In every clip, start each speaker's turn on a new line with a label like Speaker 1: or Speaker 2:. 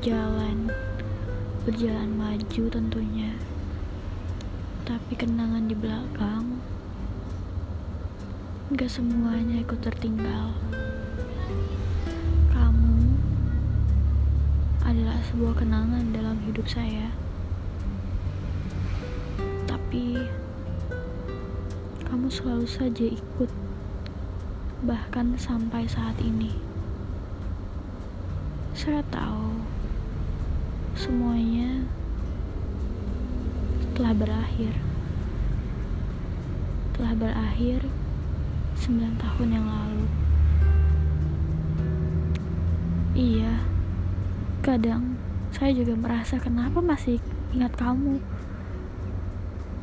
Speaker 1: berjalan berjalan maju tentunya. Tapi kenangan di belakang gak semuanya ikut tertinggal. Kamu adalah sebuah kenangan dalam hidup saya. Tapi kamu selalu saja ikut bahkan sampai saat ini saya tahu semuanya telah berakhir. Telah berakhir 9 tahun yang lalu. Iya kadang saya juga merasa kenapa masih ingat kamu?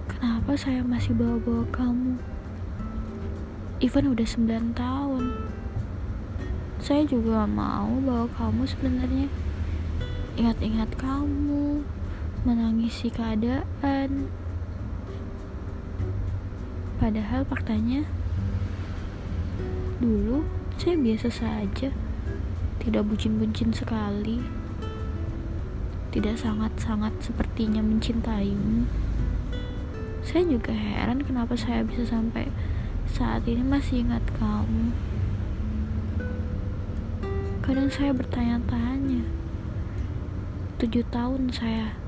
Speaker 1: Kenapa saya masih bawa-bawa kamu? Even udah 9 tahun saya juga mau bawa kamu sebenarnya ingat-ingat kamu, menangisi keadaan. Padahal faktanya, dulu saya biasa saja, tidak bucin-bucin sekali, tidak sangat-sangat sepertinya mencintaimu. Saya juga heran kenapa saya bisa sampai saat ini masih ingat kamu. Kadang saya bertanya-tanya, tujuh tahun saya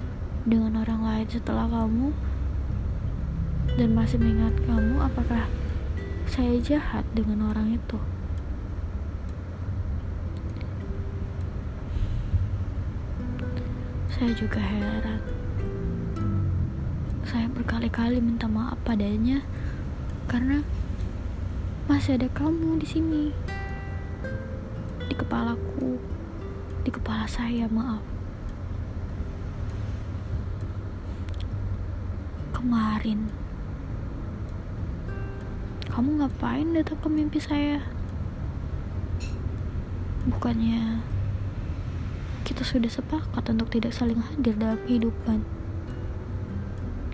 Speaker 1: dengan orang lain setelah kamu dan masih mengingat kamu apakah saya jahat dengan orang itu? Saya juga heran. Saya berkali-kali minta maaf padanya karena masih ada kamu di sini kepalaku di kepala saya maaf. Kemarin kamu ngapain datang ke mimpi saya? Bukannya kita sudah sepakat untuk tidak saling hadir dalam kehidupan.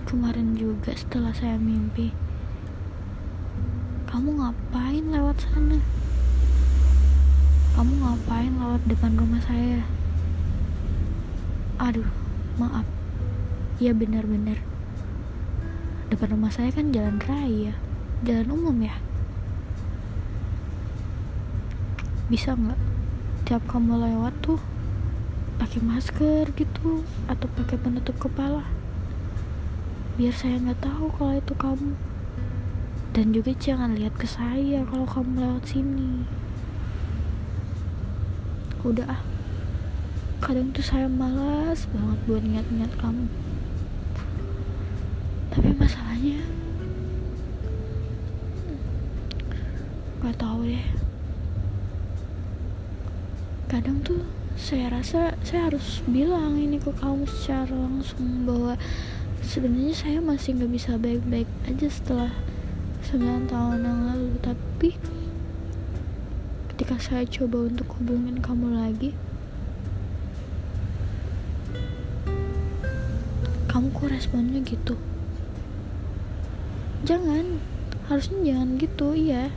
Speaker 1: Kemarin juga setelah saya mimpi kamu ngapain lewat sana kamu ngapain lewat depan rumah saya? Aduh maaf. Ya benar-benar. Depan rumah saya kan jalan raya jalan umum ya? Bisa nggak tiap kamu lewat tuh pakai masker gitu atau pakai penutup kepala? Biar saya nggak tahu kalau itu kamu. Dan juga jangan lihat ke saya kalau kamu lewat sini udah ah. Kadang tuh saya malas banget buat ingat-ingat kamu. Tapi masalahnya gak tahu deh. Kadang tuh saya rasa saya harus bilang ini ke kamu secara langsung bahwa sebenarnya saya masih nggak bisa baik-baik aja setelah 9 tahun yang lalu. Tapi ketika saya coba untuk hubungin kamu lagi kamu kok responnya gitu? Jangan harusnya jangan gitu iya.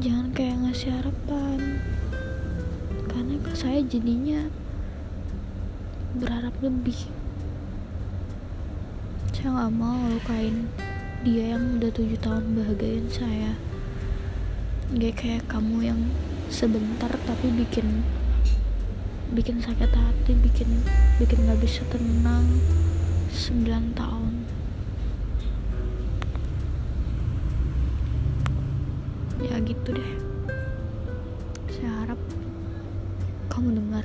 Speaker 1: Jangan kayak ngasih harapan. Karena saya jadinya berharap lebih. Saya nggak mau lukain dia yang udah tujuh tahun bahagiain saya gak kayak kamu yang sebentar tapi bikin bikin sakit hati bikin bikin nggak bisa tenang 9 tahun. Ya gitu deh. Saya harap kamu dengar